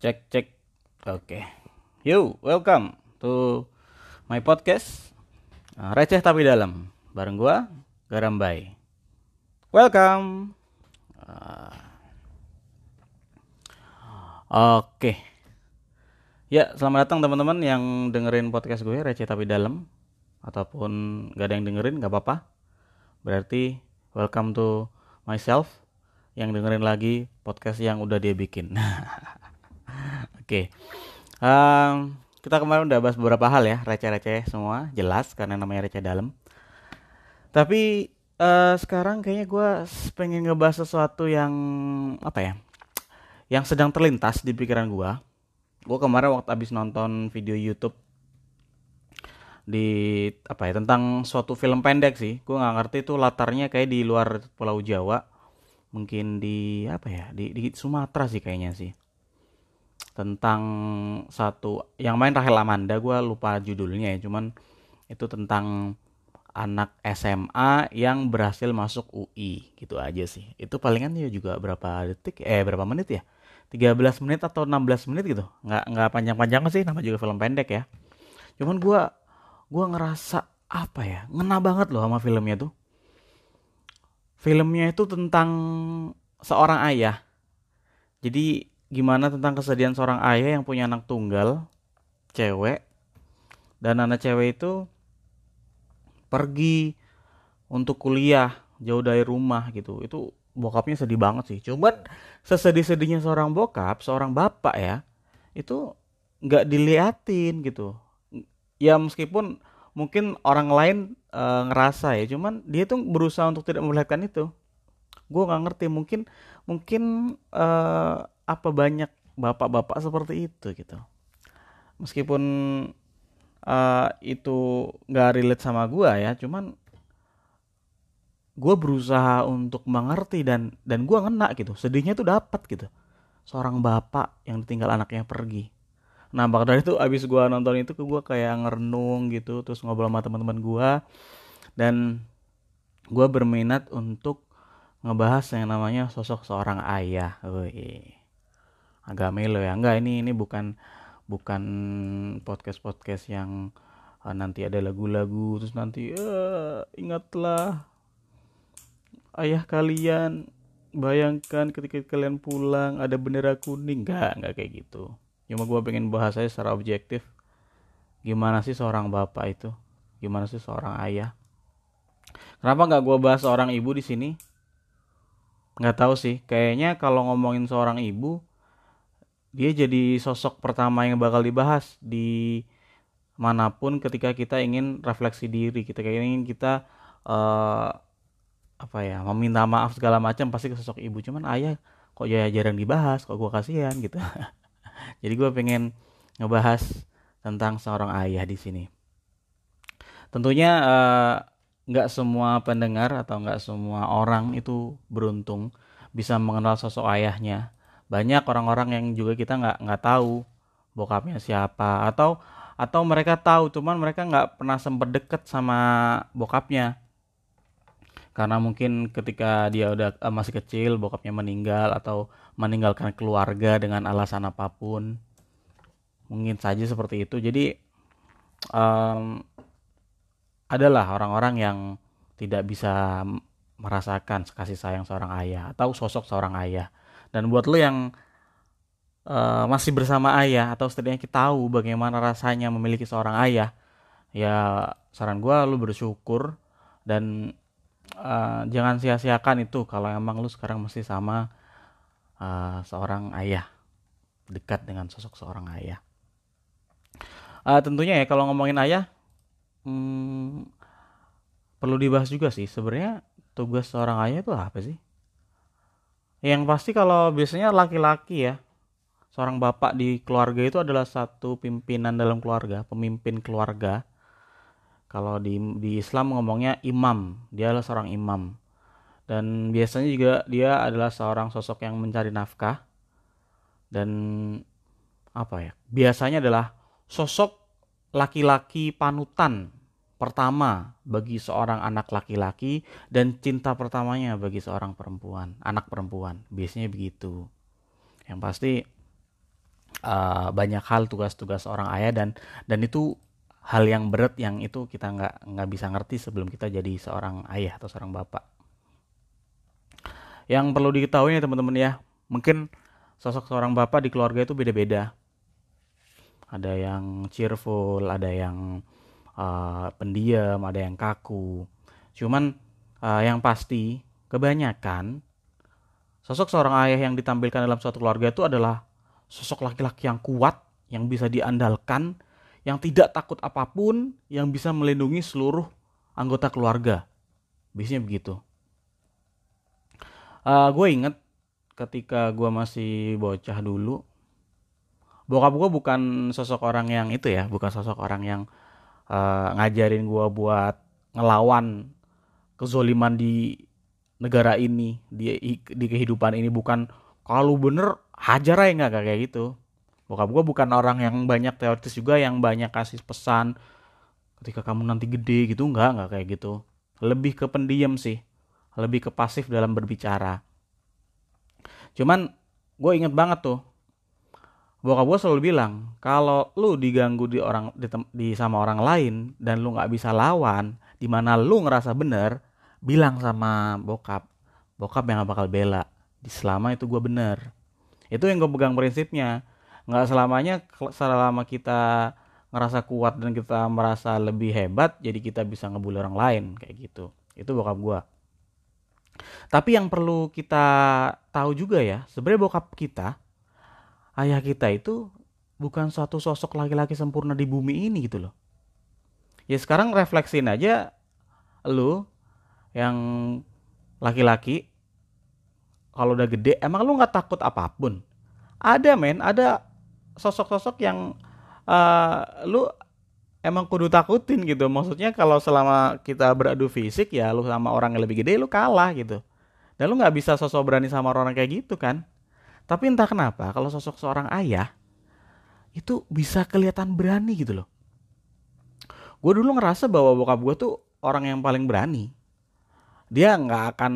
Cek cek. Oke. Yo, welcome to my podcast. Uh, Receh tapi dalam. Bareng gua Garambai. Welcome. Uh, Oke. Ya, selamat datang teman-teman yang dengerin podcast gue Receh tapi dalam ataupun gak ada yang dengerin gak apa-apa. Berarti welcome to myself yang dengerin lagi podcast yang udah dia bikin. Oke. Um, kita kemarin udah bahas beberapa hal ya, receh-receh semua, jelas karena namanya receh dalam. Tapi uh, sekarang kayaknya gue pengen ngebahas sesuatu yang apa ya? Yang sedang terlintas di pikiran gue. Gue kemarin waktu abis nonton video YouTube di apa ya tentang suatu film pendek sih. Gue nggak ngerti itu latarnya kayak di luar Pulau Jawa, mungkin di apa ya di, di Sumatera sih kayaknya sih tentang satu yang main Rahel Amanda gue lupa judulnya ya cuman itu tentang anak SMA yang berhasil masuk UI gitu aja sih. Itu palingan ya juga berapa detik eh berapa menit ya? 13 menit atau 16 menit gitu. Nggak nggak panjang-panjang sih nama juga film pendek ya. Cuman gue gue ngerasa apa ya ngena banget loh sama filmnya tuh. Filmnya itu tentang seorang ayah. Jadi gimana tentang kesedihan seorang ayah yang punya anak tunggal cewek dan anak cewek itu pergi untuk kuliah jauh dari rumah gitu. Itu bokapnya sedih banget sih. Cuman sesedih-sedihnya seorang bokap seorang bapak ya itu nggak diliatin gitu. Ya meskipun mungkin orang lain e, ngerasa ya cuman dia tuh berusaha untuk tidak melihatkan itu. Gue nggak ngerti mungkin mungkin e, apa banyak bapak-bapak seperti itu gitu. Meskipun uh, itu nggak relate sama gue ya cuman gue berusaha untuk mengerti dan dan gue ngena gitu. Sedihnya tuh dapat gitu. Seorang bapak yang ditinggal anaknya pergi. Nah dari itu abis gue nonton itu ke gue kayak ngerenung gitu. Terus ngobrol sama teman-teman gue dan gue berminat untuk ngebahas yang namanya sosok seorang ayah Wih agak melo ya. Enggak ini ini bukan bukan podcast podcast yang uh, nanti ada lagu-lagu terus nanti uh, ingatlah ayah kalian. Bayangkan ketika kalian pulang ada bendera kuning. Enggak enggak kayak gitu. Cuma gue pengen bahas aja secara objektif. Gimana sih seorang bapak itu? Gimana sih seorang ayah? Kenapa nggak gue bahas seorang ibu di sini? Nggak tahu sih. Kayaknya kalau ngomongin seorang ibu dia jadi sosok pertama yang bakal dibahas di mana pun ketika kita ingin refleksi diri. Kita ingin kita uh, apa ya meminta maaf segala macam pasti ke sosok ibu. Cuman ayah kok ya jarang dibahas kok gue kasihan gitu. Jadi gue pengen ngebahas tentang seorang ayah di sini. Tentunya eh, nggak uh, semua pendengar atau nggak semua orang itu beruntung bisa mengenal sosok ayahnya banyak orang-orang yang juga kita nggak nggak tahu bokapnya siapa. Atau atau mereka tahu cuman mereka nggak pernah sempet deket sama bokapnya. Karena mungkin ketika dia udah uh, masih kecil bokapnya meninggal atau meninggalkan keluarga dengan alasan apa pun mungkin saja seperti itu. Jadi um, adalah orang-orang yang tidak bisa merasakan kasih sayang seorang ayah atau sosok seorang ayah dan buat lo yang uh, masih bersama ayah atau setidaknya kita tahu bagaimana rasanya memiliki seorang ayah, ya saran gue lo bersyukur dan uh, jangan sia-siakan itu kalau emang lo sekarang masih sama uh, seorang ayah dekat dengan sosok seorang ayah. Uh, tentunya ya kalau ngomongin ayah, hmm, perlu dibahas juga sih sebenarnya tugas seorang ayah itu apa sih? Yang pasti kalau biasanya laki-laki ya, seorang bapak di keluarga itu adalah satu pimpinan dalam keluarga, pemimpin keluarga. Kalau di di Islam ngomongnya imam, dia adalah seorang imam. Dan biasanya juga dia adalah seorang sosok yang mencari nafkah. Dan apa ya? Biasanya adalah sosok laki-laki panutan pertama bagi seorang anak laki-laki dan cinta pertamanya bagi seorang perempuan, anak perempuan. Biasanya begitu. Yang pasti uh, banyak hal tugas-tugas orang ayah dan dan itu hal yang berat yang itu kita nggak nggak bisa ngerti sebelum kita jadi seorang ayah atau seorang bapak yang perlu diketahui ya teman-teman ya mungkin sosok seorang bapak di keluarga itu beda-beda ada yang cheerful ada yang uh, pendiam ada yang kaku cuman uh, yang pasti kebanyakan sosok seorang ayah yang ditampilkan dalam suatu keluarga itu adalah sosok laki-laki yang kuat, yang bisa diandalkan, yang tidak takut apa pun, yang bisa melindungi seluruh anggota keluarga. Biasanya begitu. Uh, gue inget ketika gue masih bocah dulu, bokap gue bukan sosok orang yang itu ya, bukan sosok orang yang uh, ngajarin gue buat ngelawan kezoliman di negara ini, di di kehidupan ini. Bukan kalau bener hajar aja nggak kayak gitu. Bokap gue bukan orang yang banyak teoritis juga yang banyak kasih pesan ketika kamu nanti gede gitu nggak nggak kayak gitu. Lebih ke pendiam sih. Lebih ke pasif dalam berbicara. Cuman gue inget banget tuh bokap gue selalu bilang kalau lu diganggu di orang di, di sama orang lain dan lu nggak bisa lawan di mana lu ngerasa bener bilang sama bokap. Bokap yang gak bakal bela. Di selama itu gue bener. Itu yang gue pegang prinsipnya. Nggak selamanya selama kita ngerasa kuat dan kita merasa lebih hebat jadi kita bisa ngebully orang lain kayak gitu. Itu bokap gue tapi yang perlu kita tahu juga ya sebenarnya bokap kita ayah kita itu bukan suatu sosok laki-laki sempurna di bumi ini gitu loh. Ya sekarang refleksin aja lu yang laki-laki kalau udah gede emang lu nggak takut apa pun? Ada men. Ada sosok-sosok yang uh, lu emang kudu takutin gitu. Maksudnya kalau selama kita beradu fisik ya lu sama orang yang lebih gede lu kalah gitu. Dan lu nggak bisa sosok berani sama orang kayak gitu kan tapi entah kenapa kalau sosok seorang ayah itu bisa kelihatan berani gitu loh. Gue dulu ngerasa bahwa bokap gue tuh orang yang paling berani. Dia nggak akan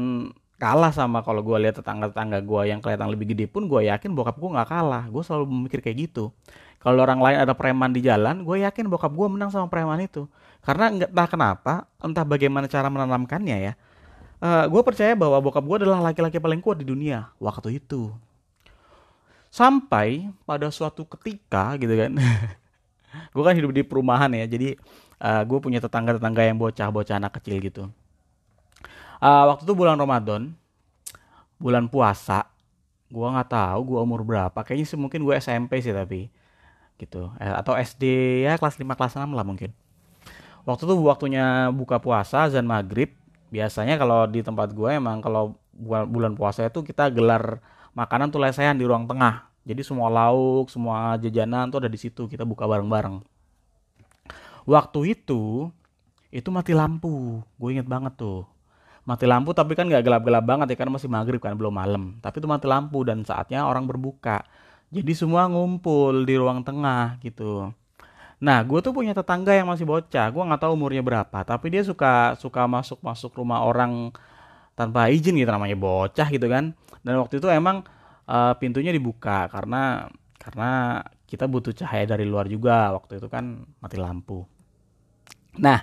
kalah sama kalau gue lihat tetangga-tetangga gue yang kelihatan lebih gede pun gue yakin bokap gue nggak kalah. Gue selalu memikir kayak gitu. Kalau orang lain ada preman di jalan gue yakin bokap gue menang sama preman itu. Karena entah kenapa entah bagaimana cara menanamkannya ya uh, eh, gue percaya bahwa bokap gue adalah laki-laki paling kuat di dunia waktu itu sampai pada suatu ketika gitu kan. Gue kan hidup di perumahan ya jadi uh, eh, gue punya tetangga-tetangga yang bocah-bocah anak kecil gitu. Uh, waktu itu bulan Ramadan bulan puasa gua nggak tahu gua umur berapa kayaknya sih mungkin gue SMP sih tapi gitu. Eh, atau SD ya kelas 5 kelas 6 lah mungkin. Waktu itu waktunya buka puasa azan maghrib biasanya kalau di tempat gue emang kalau bulan puasa itu kita gelar makanan tuh lesehan di ruang tengah. Jadi semua lauk semua jajanan tuh ada di situ kita buka bareng-bareng. Waktu itu itu mati lampu. Gue inget banget tuh. Mati lampu tapi kan nggak gelap-gelap banget ya karena masih maghrib kan belum malam. Tapi itu mati lampu dan saatnya orang berbuka. Jadi semua ngumpul di ruang tengah gitu. Nah gue tuh punya tetangga yang masih bocah. Gue nggak tahu umurnya berapa tapi dia suka suka masuk masuk rumah orang tanpa izin gitu namanya bocah gitu kan. Dan waktu itu emang uh, pintunya dibuka karena karena kita butuh cahaya dari luar juga. Waktu itu kan mati lampu. Nah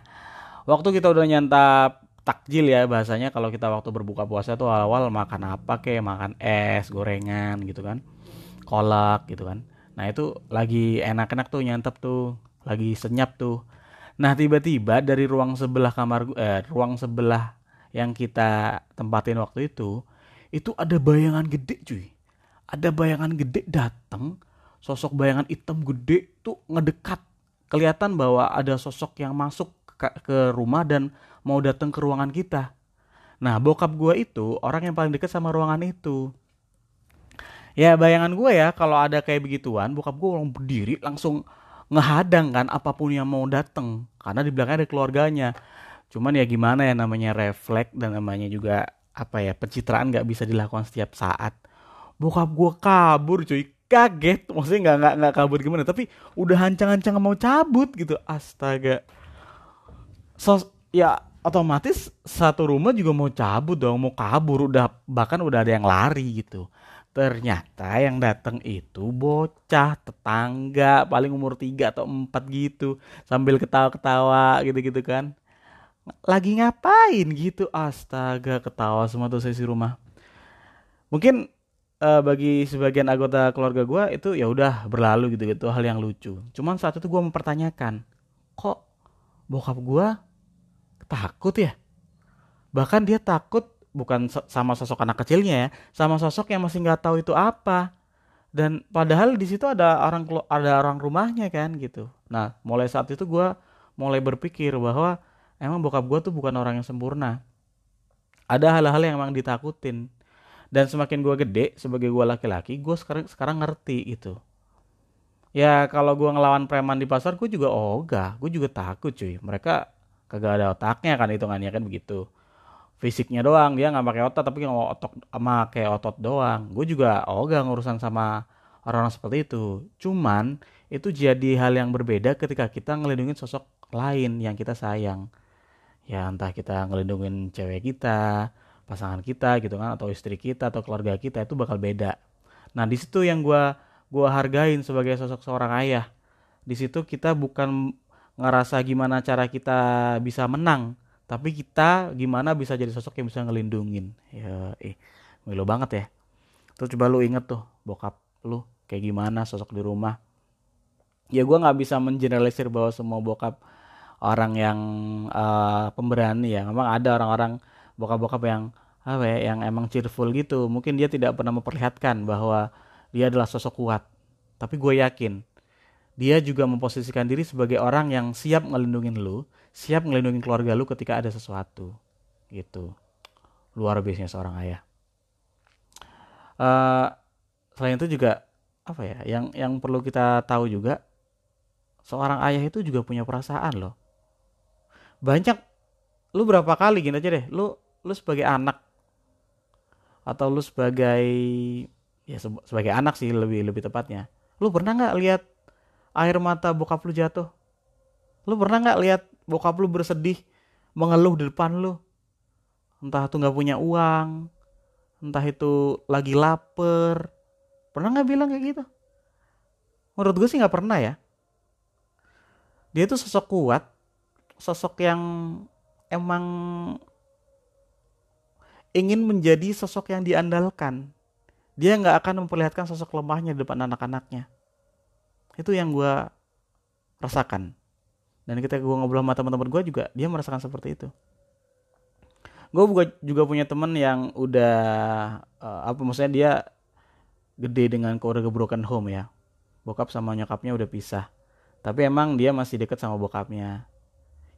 waktu kita udah nyantap takjil ya bahasanya kalau kita waktu berbuka puasa tuh awal makan apa kayak makan es gorengan gitu kan. Kolak gitu kan. Nah itu lagi enak-enak tuh nyantap tuh. Lagi senyap tuh. Nah tiba-tiba dari ruang sebelah kamar eh, ruang sebelah yang kita tempatin waktu itu itu ada bayangan gede cuy ada bayangan gede datang sosok bayangan hitam gede tuh ngedekat kelihatan bahwa ada sosok yang masuk ke, rumah dan mau datang ke ruangan kita. Nah, bokap gue itu orang yang paling dekat sama ruangan itu. Ya bayangan gue ya kalau ada kayak begituan, bokap gue orang berdiri langsung ngehadang kan apa pun yang mau datang karena di belakangnya ada keluarganya. Cuman ya gimana ya namanya refleks dan namanya juga apa ya pencitraan nggak bisa dilakukan setiap saat. Bokap gue kabur cuy kaget. Maksudnya nggak nggak nggak kabur gimana tapi udah hancang-hancang mau cabut gitu. Astaga. So ya otomatis satu rumah juga mau cabut dong mau kabur. Udah bahkan udah ada yang lari gitu. Ternyata yang datang itu bocah tetangga paling umur 3 atau 4 gitu. Sambil ketawa-ketawa gitu-gitu kan lagi ngapain gitu? Astaga ketawa semua tuh sesi rumah. Mungkin uh, bagi sebagian anggota keluarga gue itu ya udah berlalu gitu gitu hal yang lucu. Cuman saat itu gue mempertanyakan kok bokap gue takut ya? Bahkan dia takut bukan sama sosok anak kecilnya ya sama sosok yang masih nggak tahu itu apa. Dan padahal di situ ada orang ada orang rumahnya kan gitu. Nah mulai saat itu gue mulai berpikir bahwa emang bokap gue tuh bukan orang yang sempurna. Ada hal-hal yang emang ditakutin. Dan semakin gue gede sebagai gue laki-laki gue sekarang sekarang ngerti itu ya kalau gue ngelawan preman di pasar gue juga ogah. Gue juga takut cuy. Mereka kagak ada otaknya kan hitungannya kan begitu. Fisiknya doang dia nggak pakai otot tapi nggak otot sama kayak otot doang. Gue juga ogah ngurusan sama orang-orang seperti itu. Cuman itu jadi hal yang berbeda ketika kita ngelindungin sosok lain yang kita sayang ya entah kita ngelindungin cewek kita pasangan kita gitu kan atau istri kita atau keluarga kita itu bakal beda. Nah di situ yang gue gua hargain sebagai sosok seorang ayah. Di situ kita bukan ngerasa gimana cara kita bisa menang tapi kita gimana bisa jadi sosok yang bisa ngelindungin. Ya eh milo banget ya. Terus coba lu inget tuh bokap lu kayak gimana sosok di rumah. Ya gue nggak bisa mengeneralisir bahwa semua bokap orang yang uh, pemberani ya. Memang ada orang-orang bokap-bokap yang apa ya yang emang cheerful gitu. Mungkin dia tidak pernah memperlihatkan bahwa dia adalah sosok kuat. Tapi gue yakin dia juga memposisikan diri sebagai orang yang siap ngelindungin lu siap ngelindungin keluarga lu ketika ada sesuatu. Gitu. Luar biasanya seorang ayah. Uh, selain itu juga apa ya yang yang perlu kita tahu juga seorang ayah itu juga punya perasaan loh banyak lu berapa kali gini aja deh lu lu sebagai anak atau lu sebagai ya sebagai anak sih lebih lebih tepatnya. Lu pernah nggak lihat air mata bokap lu jatuh? Lu pernah nggak lihat bokap lu bersedih mengeluh di depan lu? Entah itu nggak punya uang entah itu lagi lapar. Pernah nggak bilang kayak gitu? Menurut gue sih nggak pernah ya. Dia tuh sosok kuat sosok yang emang ingin menjadi sosok yang diandalkan. Dia nggak akan memperlihatkan sosok lemahnya di depan anak-anaknya. Itu yang gue rasakan. Dan ketika gue ngobrol sama teman-teman gue juga dia merasakan seperti itu. Gue juga punya temen yang udah uh, apa maksudnya dia gede dengan keluarga broken home ya. Bokap sama nyokapnya udah pisah. Tapi emang dia masih deket sama bokapnya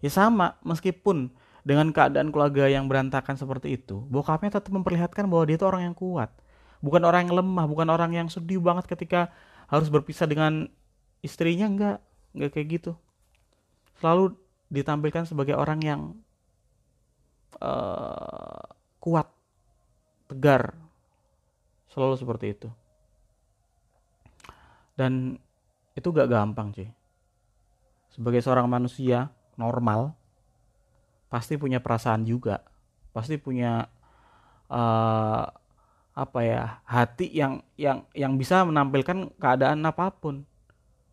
ya sama meskipun dengan keadaan keluarga yang berantakan seperti itu bokapnya tetap memperlihatkan bahwa dia itu orang yang kuat bukan orang yang lemah bukan orang yang sedih banget ketika harus berpisah dengan istrinya enggak enggak kayak gitu selalu ditampilkan sebagai orang yang uh, kuat, tegar, selalu seperti itu. Dan itu gak gampang sih. Sebagai seorang manusia normal, pasti punya perasaan juga, pasti punya uh, apa ya hati yang yang yang bisa menampilkan keadaan apa pun.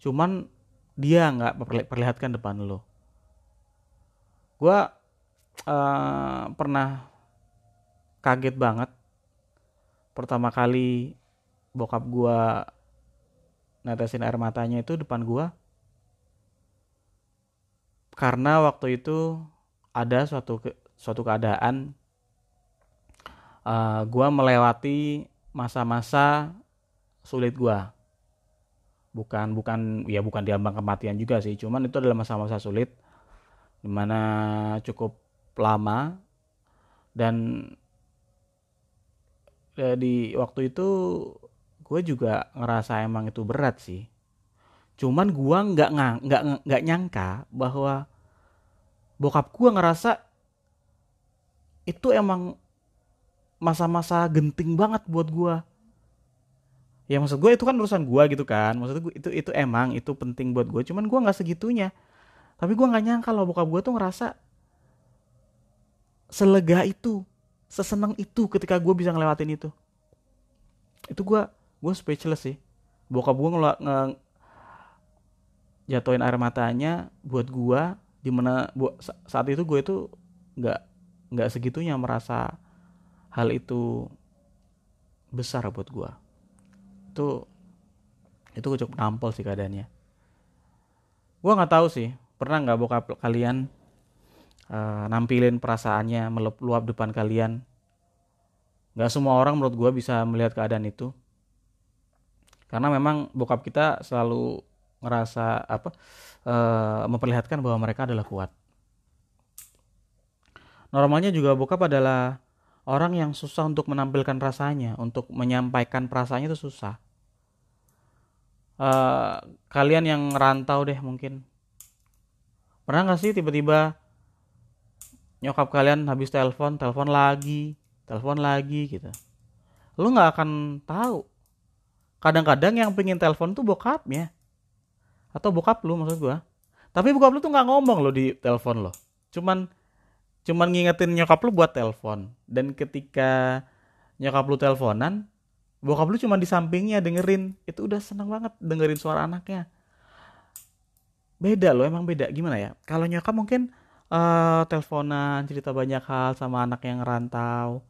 Cuman dia nggak perlihatkan depan lo. Gue uh, pernah kaget banget. Pertama kali bokap gue netesin air matanya itu depan gue karena waktu itu ada suatu suatu keadaan uh, eh, gue melewati masa-masa sulit gue bukan bukan ya bukan diambang kematian juga sih cuman itu adalah masa-masa sulit di mana cukup lama. Dan ya, di waktu itu gue juga ngerasa emang itu berat sih. Cuman gue nggak nggak nggak nyangka bahwa bokap gue ngerasa itu emang masa-masa genting banget buat gue ya maksud gue itu kan urusan gue gitu kan. Maksud gue itu itu emang itu penting buat gue cuman gue nggak segitunya. Tapi gue nggak nyangka loh bokap gue tuh ngerasa selega itu seseneng itu ketika gue bisa ngelewatin itu. Itu gue gue speechless sih. Bokap gue ngelak nge jatuhin air matanya buat gue di mana bu, saat itu gue itu nggak nggak segitunya merasa hal itu besar buat gue. Itu itu cukup nampol sih keadaannya. Gue nggak tahu sih pernah nggak bokap kalian uh, nampilin perasaannya meluap depan kalian? Nggak semua orang menurut gue bisa melihat keadaan itu. Karena memang bokap kita selalu ngerasa apa uh, memperlihatkan bahwa mereka adalah kuat. Normalnya juga bokap adalah orang yang susah untuk menampilkan rasanya untuk menyampaikan perasaannya itu susah. Uh, kalian yang rantau deh mungkin. Pernah nggak sih tiba-tiba nyokap kalian habis telepon telepon lagi telepon lagi gitu. Lu nggak akan tahu. Kadang-kadang yang pengen telepon tuh bokapnya atau bokap lu maksud gua. Tapi bokap lu tuh nggak ngomong lo di telepon lo cuman cuman ngingetin nyokap lu buat telepon. Dan ketika nyokap lu teleponan bokap lu cuma di sampingnya dengerin. Itu udah seneng banget dengerin suara anaknya. Beda loh emang beda. Gimana ya? Kalau nyokap mungkin uh, teleponan cerita banyak hal sama anak yang rantau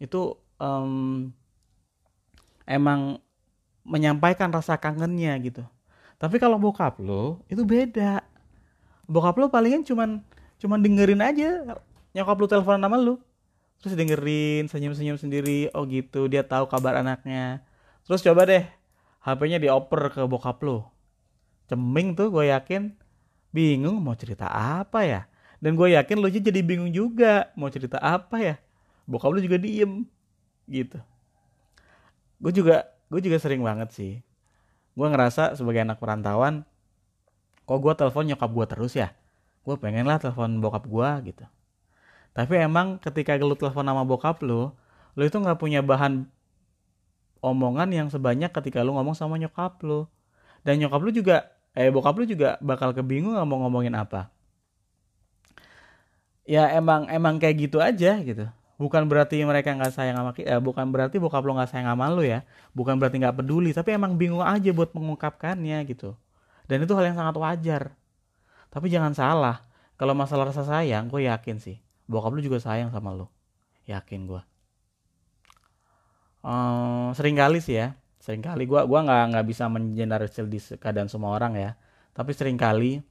itu um, emang menyampaikan rasa kangennya gitu. Tapi kalau bokap lo itu beda. Bokap lo palingan cuman cuman dengerin aja nyokap lo telepon nama lo. Terus dengerin senyum-senyum sendiri. Oh gitu, dia tahu kabar anaknya. Terus coba deh HP-nya dioper ke bokap lo. Ceming tuh gue yakin bingung mau cerita apa ya. Dan gue yakin lo jadi bingung juga mau cerita apa ya. Bokap lo juga diem gitu. Gue juga gue juga sering banget sih gue ngerasa sebagai anak perantauan kok gue telepon nyokap gue terus ya? Gue pengen lah telepon bokap gue gitu. Tapi emang ketika lu telepon sama bokap lu lu itu nggak punya bahan omongan yang sebanyak ketika lu ngomong sama nyokap lu. Dan nyokap lu juga eh bokap lu juga bakal kebingung mau ngomongin apa. Ya emang emang kayak gitu aja gitu bukan berarti mereka nggak sayang sama kita, eh, bukan berarti bokap lo nggak sayang sama lo ya, bukan berarti nggak peduli, tapi emang bingung aja buat mengungkapkannya gitu. Dan itu hal yang sangat wajar. Tapi jangan salah, kalau masalah rasa sayang, gue yakin sih, bokap lo juga sayang sama lo, yakin gue. Um, sering kali sih ya, sering kali gue gua nggak nggak bisa mengeneralisir di keadaan semua orang ya, tapi sering kali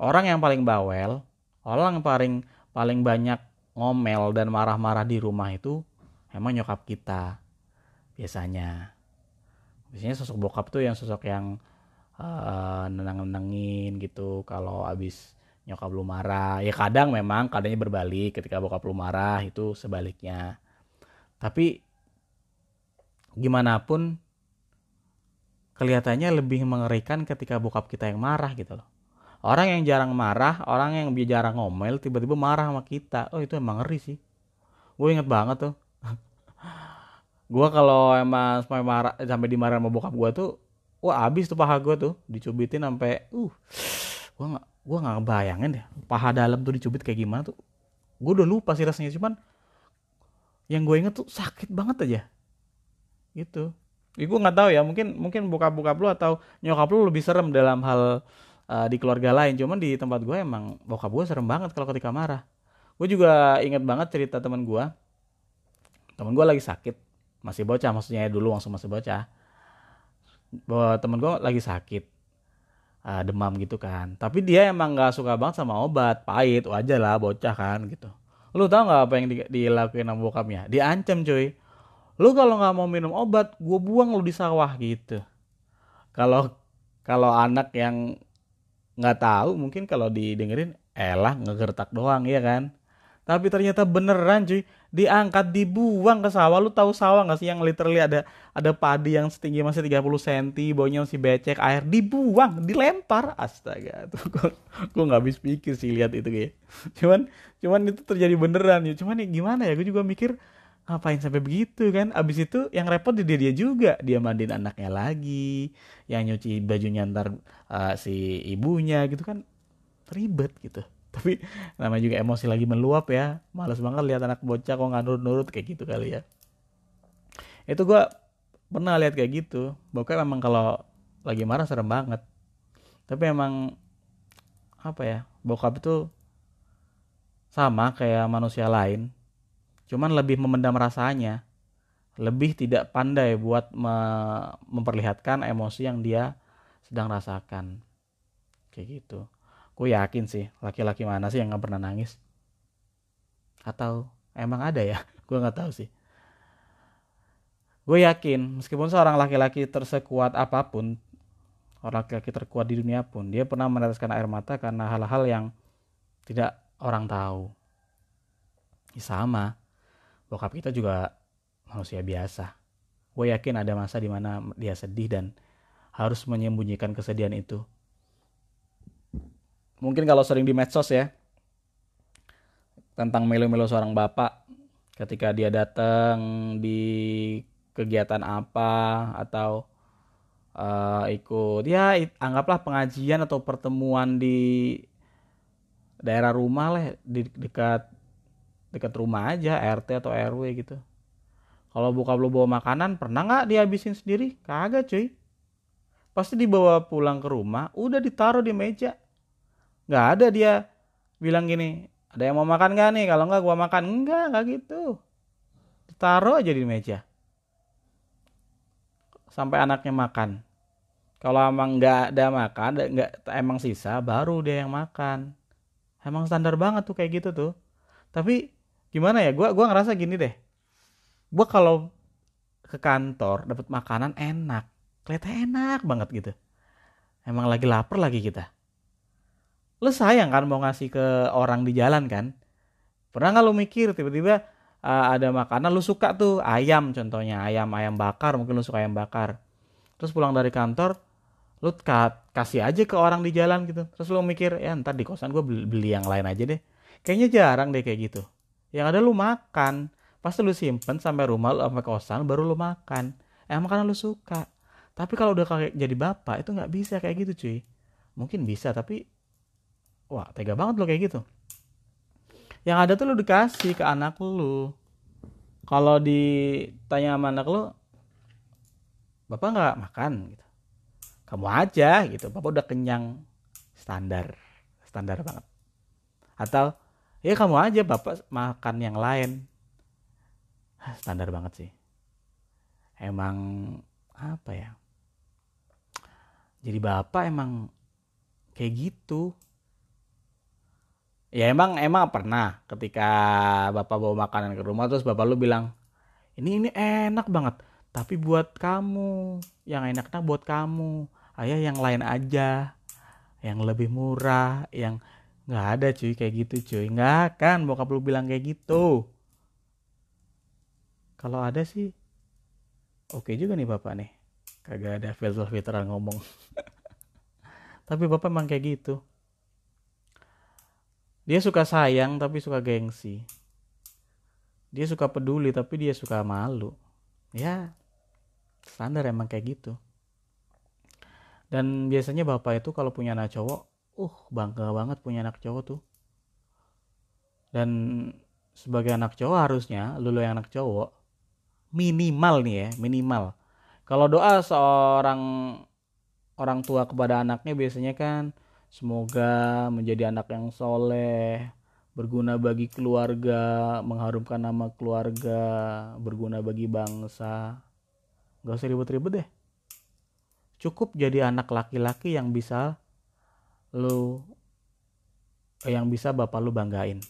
orang yang paling bawel, orang yang paling paling banyak ngomel dan marah-marah di rumah itu emang nyokap kita biasanya. Biasanya sosok bokap tuh yang sosok yang uh, nenang-nenangin gitu kalau abis nyokap lu marah. Ya kadang memang kadangnya berbalik ketika bokap lu marah itu sebaliknya. Tapi gimana pun kelihatannya lebih mengerikan ketika bokap kita yang marah gitu loh orang yang jarang marah orang yang jarang ngomel tiba-tiba marah sama kita. Oh itu emang ngeri sih. Gue inget banget tuh. Gue kalau emang sampai marah sampai dimarah sama bokap gue tuh wah abis tuh paha gue tuh. Dicubitin sampai uh gue nggak gue nggak bayangin deh paha dalam tuh dicubit kayak gimana tuh. Gue udah lupa sih rasanya cuman yang gue inget tuh sakit banget aja. Gitu. Ya, gue nggak tahu ya mungkin mungkin bokap bokap lu atau nyokap lu lebih serem dalam hal uh, di keluarga lain. Cuman di tempat gue emang bokap gue serem banget kalau ketika marah. Gue juga inget banget cerita teman gue teman gue lagi sakit masih bocah maksudnya dulu langsung masih bocah. Bahwa temen gue lagi sakit uh, demam gitu kan. Tapi dia emang nggak suka banget sama obat pahit wajar lah bocah kan gitu. Lu tau nggak apa yang di, dilakuin sama bokapnya? Diancam cuy. Lu kalau nggak mau minum obat gue buang lu di sawah gitu. Kalau kalau anak yang nggak tahu mungkin kalau didengerin elah ngegertak doang ya kan? Tapi ternyata beneran cuy. Diangkat dibuang ke sawah. Lu tahu sawah nggak sih yang literally ada ada padi yang setinggi masih 30 cm baunya masih becek air dibuang dilempar. Astaga tuh gue gue nggak habis pikir sih lihat itu kayak. Cuman cuman itu terjadi beneran ya. Cuman ya gimana ya? Gue juga mikir ngapain sampai begitu kan? Abis itu yang repot dia dia juga. Dia mandiin anaknya lagi yang nyuci bajunya ntar uh, si ibunya gitu kan. Ribet gitu. Tapi namanya juga emosi lagi meluap ya. Males banget lihat anak bocah kok nggak nurut-nurut kayak gitu kali ya. Itu gue pernah lihat kayak gitu. Bokap memang kalau lagi marah serem banget. Tapi emang apa ya bokap itu sama kayak manusia lain cuman lebih memendam rasanya. Lebih tidak pandai buat me memperlihatkan emosi yang dia sedang rasakan. Kayak gitu. Gue yakin sih laki-laki mana sih yang nggak pernah nangis? Atau emang ada ya? Gue nggak tahu sih. Gue yakin meskipun seorang laki-laki tersekuat apa pun orang laki-laki terkuat di dunia pun dia pernah meneteskan air mata karena hal-hal yang tidak orang tahu. Ya sama bokap kita juga manusia biasa. Gue yakin ada masa di mana dia sedih dan harus menyembunyikan kesedihan itu. Mungkin kalau sering di medsos ya tentang melo-melo seorang bapak ketika dia datang di kegiatan apa atau uh, ikut ya anggaplah pengajian atau pertemuan di daerah rumah lah di dekat dekat rumah aja RT atau RW gitu. Kalau buka belum bawa makanan pernah nggak dihabisin sendiri? Kagak cuy. Pasti dibawa pulang ke rumah udah ditaruh di meja. Nggak ada dia bilang gini ada yang mau makan gak nih? Kalau nggak gua makan. Enggak nggak gitu. Ditaruh aja di meja. Sampai anaknya makan. Kalau emang nggak ada makan nggak emang sisa baru dia yang makan. Emang standar banget tuh kayak gitu tuh. Tapi gimana ya? Gue gua ngerasa gini deh. Gue kalau ke kantor dapat makanan enak kelihatan enak banget gitu. Emang lagi lapar lagi kita. Lu sayang kan mau ngasih ke orang di jalan kan? Pernah nggak lu mikir tiba-tiba uh, ada makanan lu suka tuh? Ayam contohnya ayam ayam bakar mungkin lu suka ayam bakar. Terus pulang dari kantor lu ka kasih aja ke orang di jalan gitu. Terus lu mikir ya ntar di kosan gue beli yang lain aja deh. Kayaknya jarang deh kayak gitu yang ada lu makan. Pasti lu simpen sampai rumah lu sampai kosan baru lu makan. Emang makanan lu suka. Tapi kalau udah kayak jadi bapak itu nggak bisa kayak gitu cuy. Mungkin bisa tapi wah tega banget lo kayak gitu. Yang ada tuh lu dikasih ke anak lu. Kalau ditanya sama anak lu bapak nggak makan? Gitu. Kamu aja gitu. Bapak udah kenyang standar standar banget. Atau ya kamu aja bapak makan yang lain. Standar banget sih. Emang apa ya? Jadi bapak emang kayak gitu. Ya emang emang pernah ketika bapak bawa makanan ke rumah terus bapak lu bilang ini ini enak banget tapi buat kamu. Yang enaknya buat kamu. Ayah yang lain aja. Yang lebih murah yang nggak ada cuy kayak gitu cuy. Nggak kan bokap lu bilang kayak gitu. Kalau ada sih oke juga nih bapak nih. Kagak ada filter filteran ngomong. Tapi bapak emang kayak gitu. Dia suka sayang tapi suka gengsi. Dia suka peduli tapi dia suka malu. Ya standar emang kayak gitu. Dan biasanya bapak itu kalau punya anak cowok uh bangga banget punya anak cowok tuh. Dan sebagai anak cowok harusnya lulu yang anak cowok minimal nih ya minimal. Kalau doa seorang orang tua kepada anaknya biasanya kan semoga menjadi anak yang soleh berguna bagi keluarga mengharumkan nama keluarga berguna bagi bangsa. Gak usah ribet-ribet deh. Cukup jadi anak laki-laki yang bisa lu eh, yang bisa bapak lu banggain.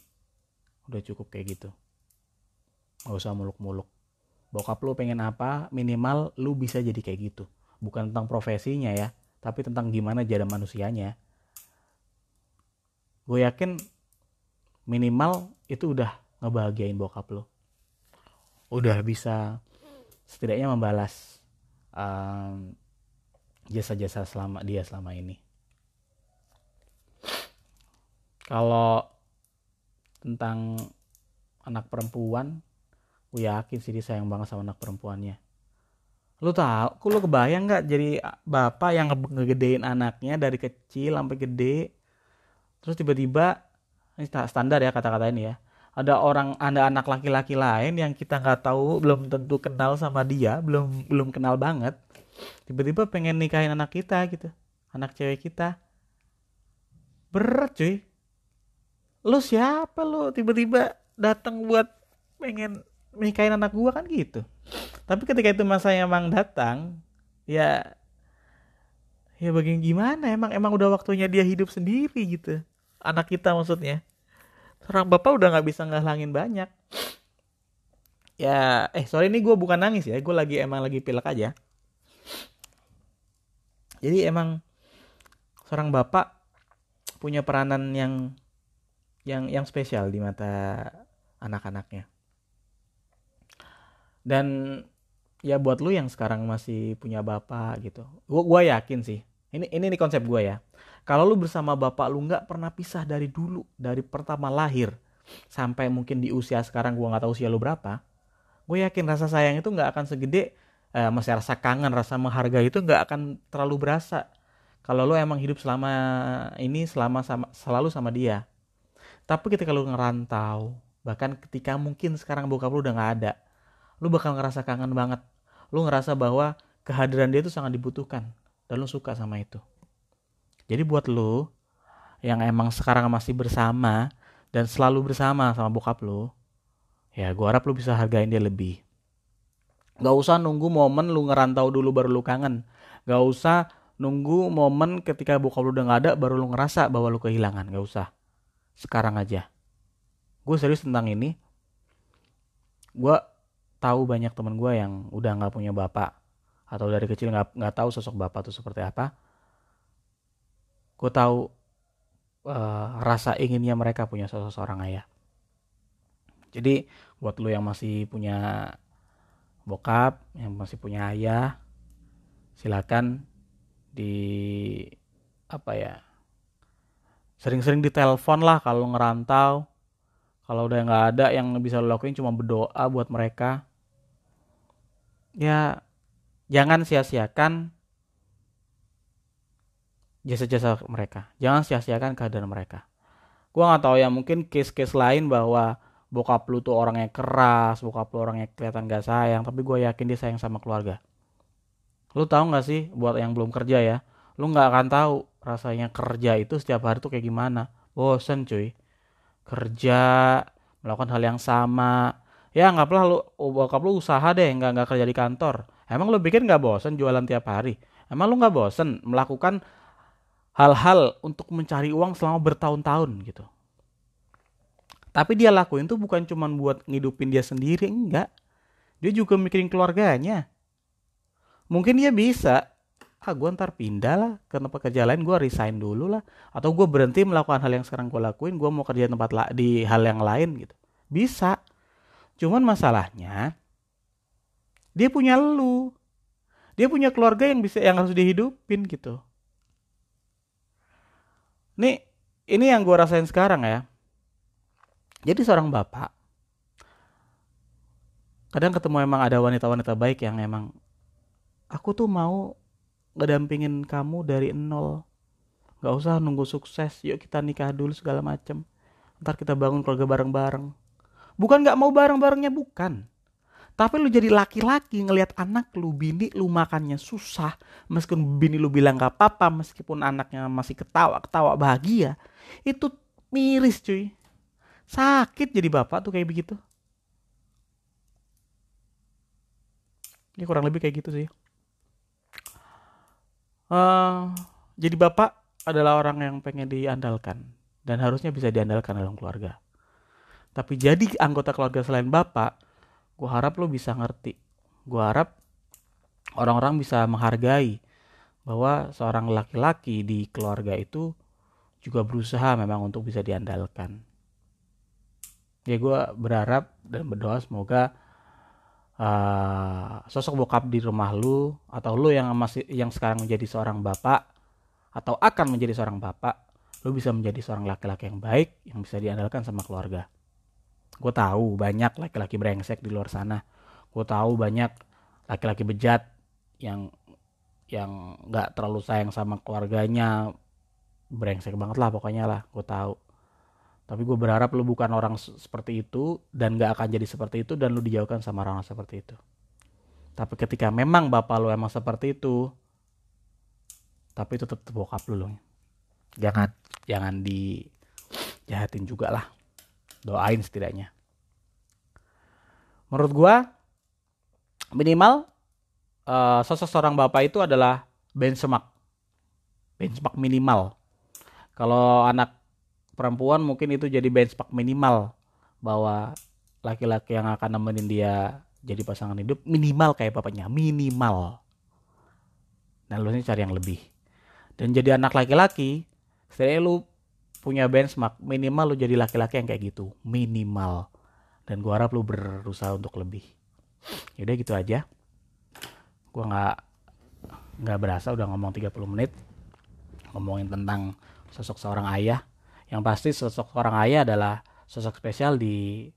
Udah cukup kayak gitu. Gak usah muluk-muluk. Bokap lu pengen apa minimal lu bisa jadi kayak gitu. Bukan tentang profesinya ya tapi tentang gimana jadi manusianya. Gue yakin minimal itu udah ngebahagiain bokap lu. Udah bisa setidaknya membalas um, jasa-jasa selama dia selama ini. Kalau tentang anak perempuan, gue yakin sih dia sayang banget sama anak perempuannya. Lu tau, aku lu kebayang nggak jadi bapak yang ngegedein anaknya dari kecil sampai gede, terus tiba-tiba ini standar ya kata-kata ini ya, ada orang ada anak laki-laki lain yang kita nggak tahu belum tentu kenal sama dia belum belum kenal banget tiba-tiba pengen nikahin anak kita gitu anak cewek kita. Berat cuy lu siapa lu tiba-tiba datang buat pengen nikahin anak gua? Kan gitu. Tapi ketika itu masa emang datang ya ya bagian gimana? Emang emang udah waktunya dia hidup sendiri gitu. Anak kita maksudnya. Seorang bapak udah nggak bisa ngalangin banyak. Ya eh sorry ini gue bukan nangis ya. Gue lagi emang lagi pilek aja. Jadi emang seorang bapak punya peranan yang yang yang spesial di mata anak-anaknya dan ya buat lu yang sekarang masih punya bapak gitu gue gua yakin sih ini ini nih konsep gue ya kalau lu bersama bapak lu nggak pernah pisah dari dulu, dari pertama lahir sampai mungkin di usia sekarang gua nggak tahu usia lu berapa, gue yakin rasa sayang itu nggak akan segede eh, masih rasa kangen, rasa menghargai itu nggak akan terlalu berasa. Kalau lu emang hidup selama ini selama sama, selalu sama dia. Tapi ketika lu ngerantau, bahkan ketika mungkin sekarang bokap lu udah nggak ada, lu bakal ngerasa kangen banget. Lu ngerasa bahwa kehadiran dia itu sangat dibutuhkan dan lu suka sama itu. Jadi buat lo yang emang sekarang masih bersama dan selalu bersama sama bokap lo, ya gue harap lo bisa hargain dia lebih. Gak usah nunggu momen lu ngerantau dulu baru lu kangen. Gak usah nunggu momen ketika bokap lu udah gak ada baru lu ngerasa bahwa lu kehilangan. Gak usah. Sekarang aja. Gue serius tentang ini. Gue tahu banyak temen gue yang udah gak punya bapak atau dari kecil nggak nggak tahu sosok bapak tuh seperti apa gue tahu uh, rasa inginnya mereka punya sosok seorang ayah jadi buat lo yang masih punya bokap yang masih punya ayah silakan di apa ya sering-sering ditelepon lah kalau ngerantau kalau udah nggak ada yang bisa lo lakuin cuma berdoa buat mereka ya jangan sia-siakan jasa-jasa mereka. Jangan sia-siakan kehadiran mereka. Gua nggak tahu ya mungkin case-case lain bahwa bokap lu tuh orangnya keras, bokap lu orangnya kelihatan gak sayang, tapi gue yakin dia sayang sama keluarga. Lu tahu nggak sih buat yang belum kerja ya, lu nggak akan tahu rasanya kerja itu setiap hari tuh kayak gimana. Bosen cuy. Kerja, melakukan hal yang sama. Ya nggak pernah lu bokap lu usaha deh, nggak nggak kerja di kantor. Emang lu pikir nggak bosen jualan tiap hari? Emang lu nggak bosen melakukan hal-hal untuk mencari uang selama bertahun-tahun gitu. Tapi dia lakuin tuh bukan cuma buat ngidupin dia sendiri, enggak. Dia juga mikirin keluarganya. Mungkin dia bisa, ah gue ntar pindah lah ke tempat kerja lain, gue resign dulu lah. Atau gue berhenti melakukan hal yang sekarang gue lakuin, gue mau kerja tempat la- di hal yang lain gitu. Bisa. Cuman masalahnya, dia punya lu. Dia punya keluarga yang bisa yang harus dihidupin gitu. Nih, ini yang gue rasain sekarang ya. Jadi seorang bapak, kadang ketemu emang ada wanita-wanita baik yang emang, aku tuh mau ngedampingin kamu dari nol. Gak usah nunggu sukses, yuk kita nikah dulu segala macem. Ntar kita bangun keluarga bareng-bareng. Bukan gak mau bareng-barengnya, bukan. Tapi lu jadi laki-laki ngelihat anak lu, bini lu makannya susah. Meskipun bini lu bilang gak apa-apa, meskipun anaknya masih ketawa-ketawa bahagia. Itu miris cuy. Sakit jadi bapak tuh kayak begitu. Ini kurang lebih kayak gitu sih. Uh, jadi bapak adalah orang yang pengen diandalkan. Dan harusnya bisa diandalkan dalam keluarga. Tapi jadi anggota keluarga selain bapak, gue harap lo bisa ngerti gue harap orang-orang bisa menghargai bahwa seorang laki-laki di keluarga itu juga berusaha memang untuk bisa diandalkan ya gue berharap dan berdoa semoga uh, sosok bokap di rumah lu atau lu yang masih yang sekarang menjadi seorang bapak atau akan menjadi seorang bapak lu bisa menjadi seorang laki-laki yang baik yang bisa diandalkan sama keluarga. Gue tahu banyak laki-laki brengsek di luar sana. Gue tahu banyak laki-laki bejat yang yang nggak terlalu sayang sama keluarganya. Brengsek banget lah pokoknya lah gue tahu tapi gue berharap lu bukan orang seperti itu dan gak akan jadi seperti itu dan lu dijauhkan sama orang, -orang seperti itu. Tapi ketika memang bapak lu emang seperti itu tapi itu tetap bokap lu loh jangan. Jangan dijahatin juga lah. Doain setidaknya. Menurut gua minimal uh, sosok seorang bapak itu adalah benchmark. Benchmark minimal. Kalau anak perempuan mungkin itu jadi benchmark minimal bahwa laki-laki yang akan nemenin dia jadi pasangan hidup minimal kayak bapaknya minimal. Dan lu cari yang lebih. Dan jadi anak laki-laki setidaknya lu punya benchmark minimal lu jadi laki-laki yang kayak gitu minimal. Dan gua harap lu berusaha untuk lebih. Yaudah gitu aja. Gua nggak nggak berasa udah ngomong 30 menit ngomongin tentang sosok seorang ayah yang pasti sosok seorang ayah adalah sosok spesial di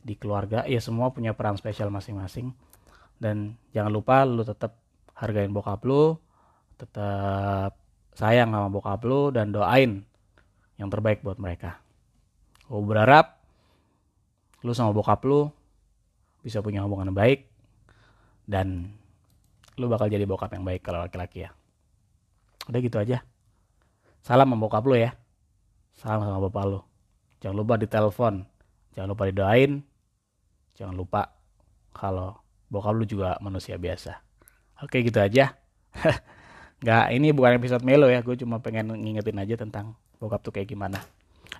di keluarga ya semua punya peran spesial masing-masing dan jangan lupa lu tetap hargain bokap lu tetap sayang sama bokap lu dan doain yang terbaik buat mereka. Gue berharap lu sama bokap lu bisa punya hubungan yang baik dan lu bakal jadi bokap yang baik kalau laki-laki ya. Udah gitu aja. Salam sama bokap lu ya. Salam sama bapak lu. Jangan lupa ditelepon. Jangan lupa didoain. Jangan lupa kalau bokap lu juga manusia biasa. Oke gitu aja. nggak ini bukan episode melo ya gue cuma pengen ngingetin aja tentang bokap tuh kayak gimana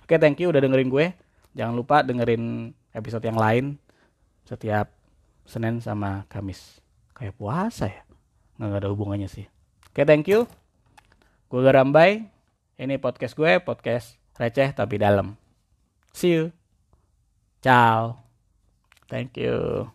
oke thank you udah dengerin gue jangan lupa dengerin episode yang lain setiap Senin sama Kamis kayak puasa ya nggak ada hubungannya sih oke thank you gue Garambai ini podcast gue podcast receh tapi dalam. See you. Ciao. Thank you